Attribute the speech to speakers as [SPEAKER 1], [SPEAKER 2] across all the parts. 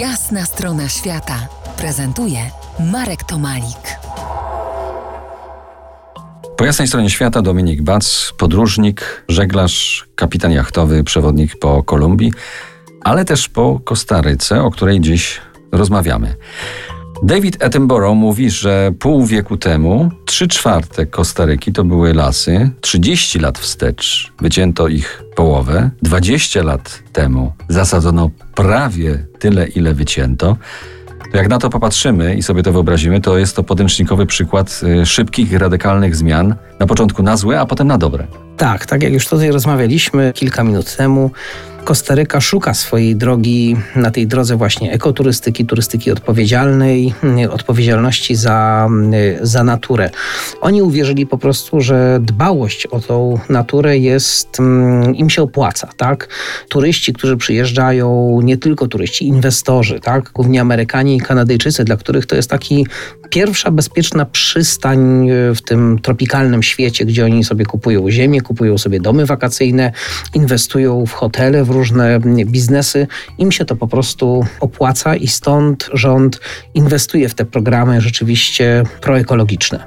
[SPEAKER 1] Jasna strona świata prezentuje Marek Tomalik.
[SPEAKER 2] Po jasnej stronie świata Dominik Bac, podróżnik, żeglarz, kapitan jachtowy, przewodnik po Kolumbii, ale też po Kostaryce, o której dziś rozmawiamy. David Attenborough mówi, że pół wieku temu trzy czwarte Kostaryki to były lasy, 30 lat wstecz wycięto ich połowę, 20 lat temu zasadzono prawie tyle, ile wycięto. To jak na to popatrzymy i sobie to wyobrazimy, to jest to podręcznikowy przykład y, szybkich, radykalnych zmian, na początku na złe, a potem na dobre.
[SPEAKER 3] Tak, tak jak już tutaj rozmawialiśmy kilka minut temu, Kostaryka szuka swojej drogi na tej drodze właśnie ekoturystyki, turystyki odpowiedzialnej, odpowiedzialności za, za naturę. Oni uwierzyli po prostu, że dbałość o tą naturę jest, mm, im się opłaca, tak? Turyści, którzy przyjeżdżają, nie tylko turyści, inwestorzy, tak? Głównie Amerykanie i Kanadyjczycy, dla których to jest taki pierwsza bezpieczna przystań w tym tropikalnym świecie, gdzie oni sobie kupują ziemię, kupują sobie domy wakacyjne, inwestują w hotele, w różne biznesy. Im się to po prostu opłaca i stąd rząd inwestuje w te programy rzeczywiście proekologiczne.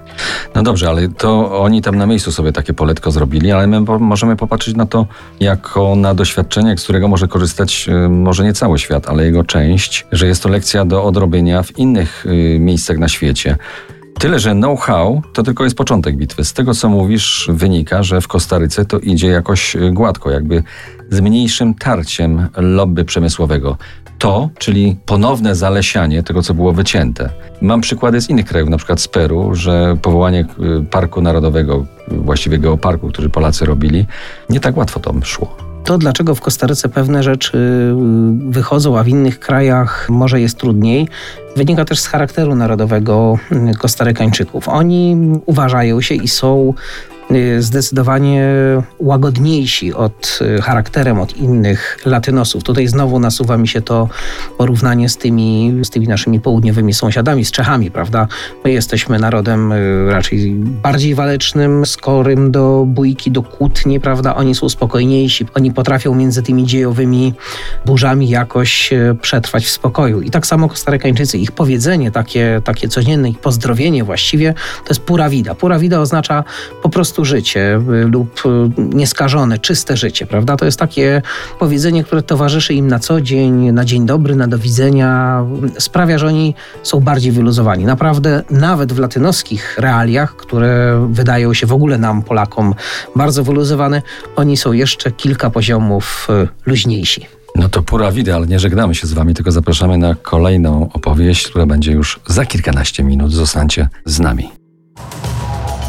[SPEAKER 2] No dobrze, ale to oni tam na miejscu sobie takie poletko zrobili, ale my możemy popatrzeć na to jako na doświadczenie, z którego może korzystać y, może nie cały świat, ale jego część, że jest to lekcja do odrobienia w innych y, miejscach na świecie. Tyle, że know-how to tylko jest początek bitwy. Z tego, co mówisz, wynika, że w Kostaryce to idzie jakoś y, gładko, jakby z mniejszym tarciem lobby przemysłowego. To, czyli ponowne zalesianie tego, co było wycięte. Mam przykłady z innych krajów, na przykład z Peru, że powołanie y, Parku Narodowego, właściwie geoparku, który Polacy robili, nie tak łatwo to szło.
[SPEAKER 3] To, dlaczego w Kostaryce pewne rzeczy y, wychodzą, a w innych krajach może jest trudniej, wynika też z charakteru narodowego y, Kostarykańczyków. Oni uważają się i są zdecydowanie łagodniejsi od y, charakterem od innych latynosów. Tutaj znowu nasuwa mi się to porównanie z tymi, z tymi naszymi południowymi sąsiadami, z Czechami, prawda? My jesteśmy narodem y, raczej bardziej walecznym, skorym do bójki, do kłótni, prawda? Oni są spokojniejsi, oni potrafią między tymi dziejowymi burzami jakoś przetrwać w spokoju. I tak samo Kostarykańczycy, ich powiedzenie takie, takie codzienne, ich pozdrowienie właściwie, to jest pura vida. Pura vida oznacza po prostu prostu życie y, lub y, nieskażone, czyste życie, prawda? To jest takie powiedzenie, które towarzyszy im na co dzień, na dzień dobry, na do widzenia, sprawia, że oni są bardziej wyluzowani. Naprawdę, nawet w latynoskich realiach, które wydają się w ogóle nam, Polakom, bardzo wyluzowane, oni są jeszcze kilka poziomów y, luźniejsi.
[SPEAKER 2] No to pura vida, ale nie żegnamy się z wami, tylko zapraszamy na kolejną opowieść, która będzie już za kilkanaście minut. Zostańcie z nami.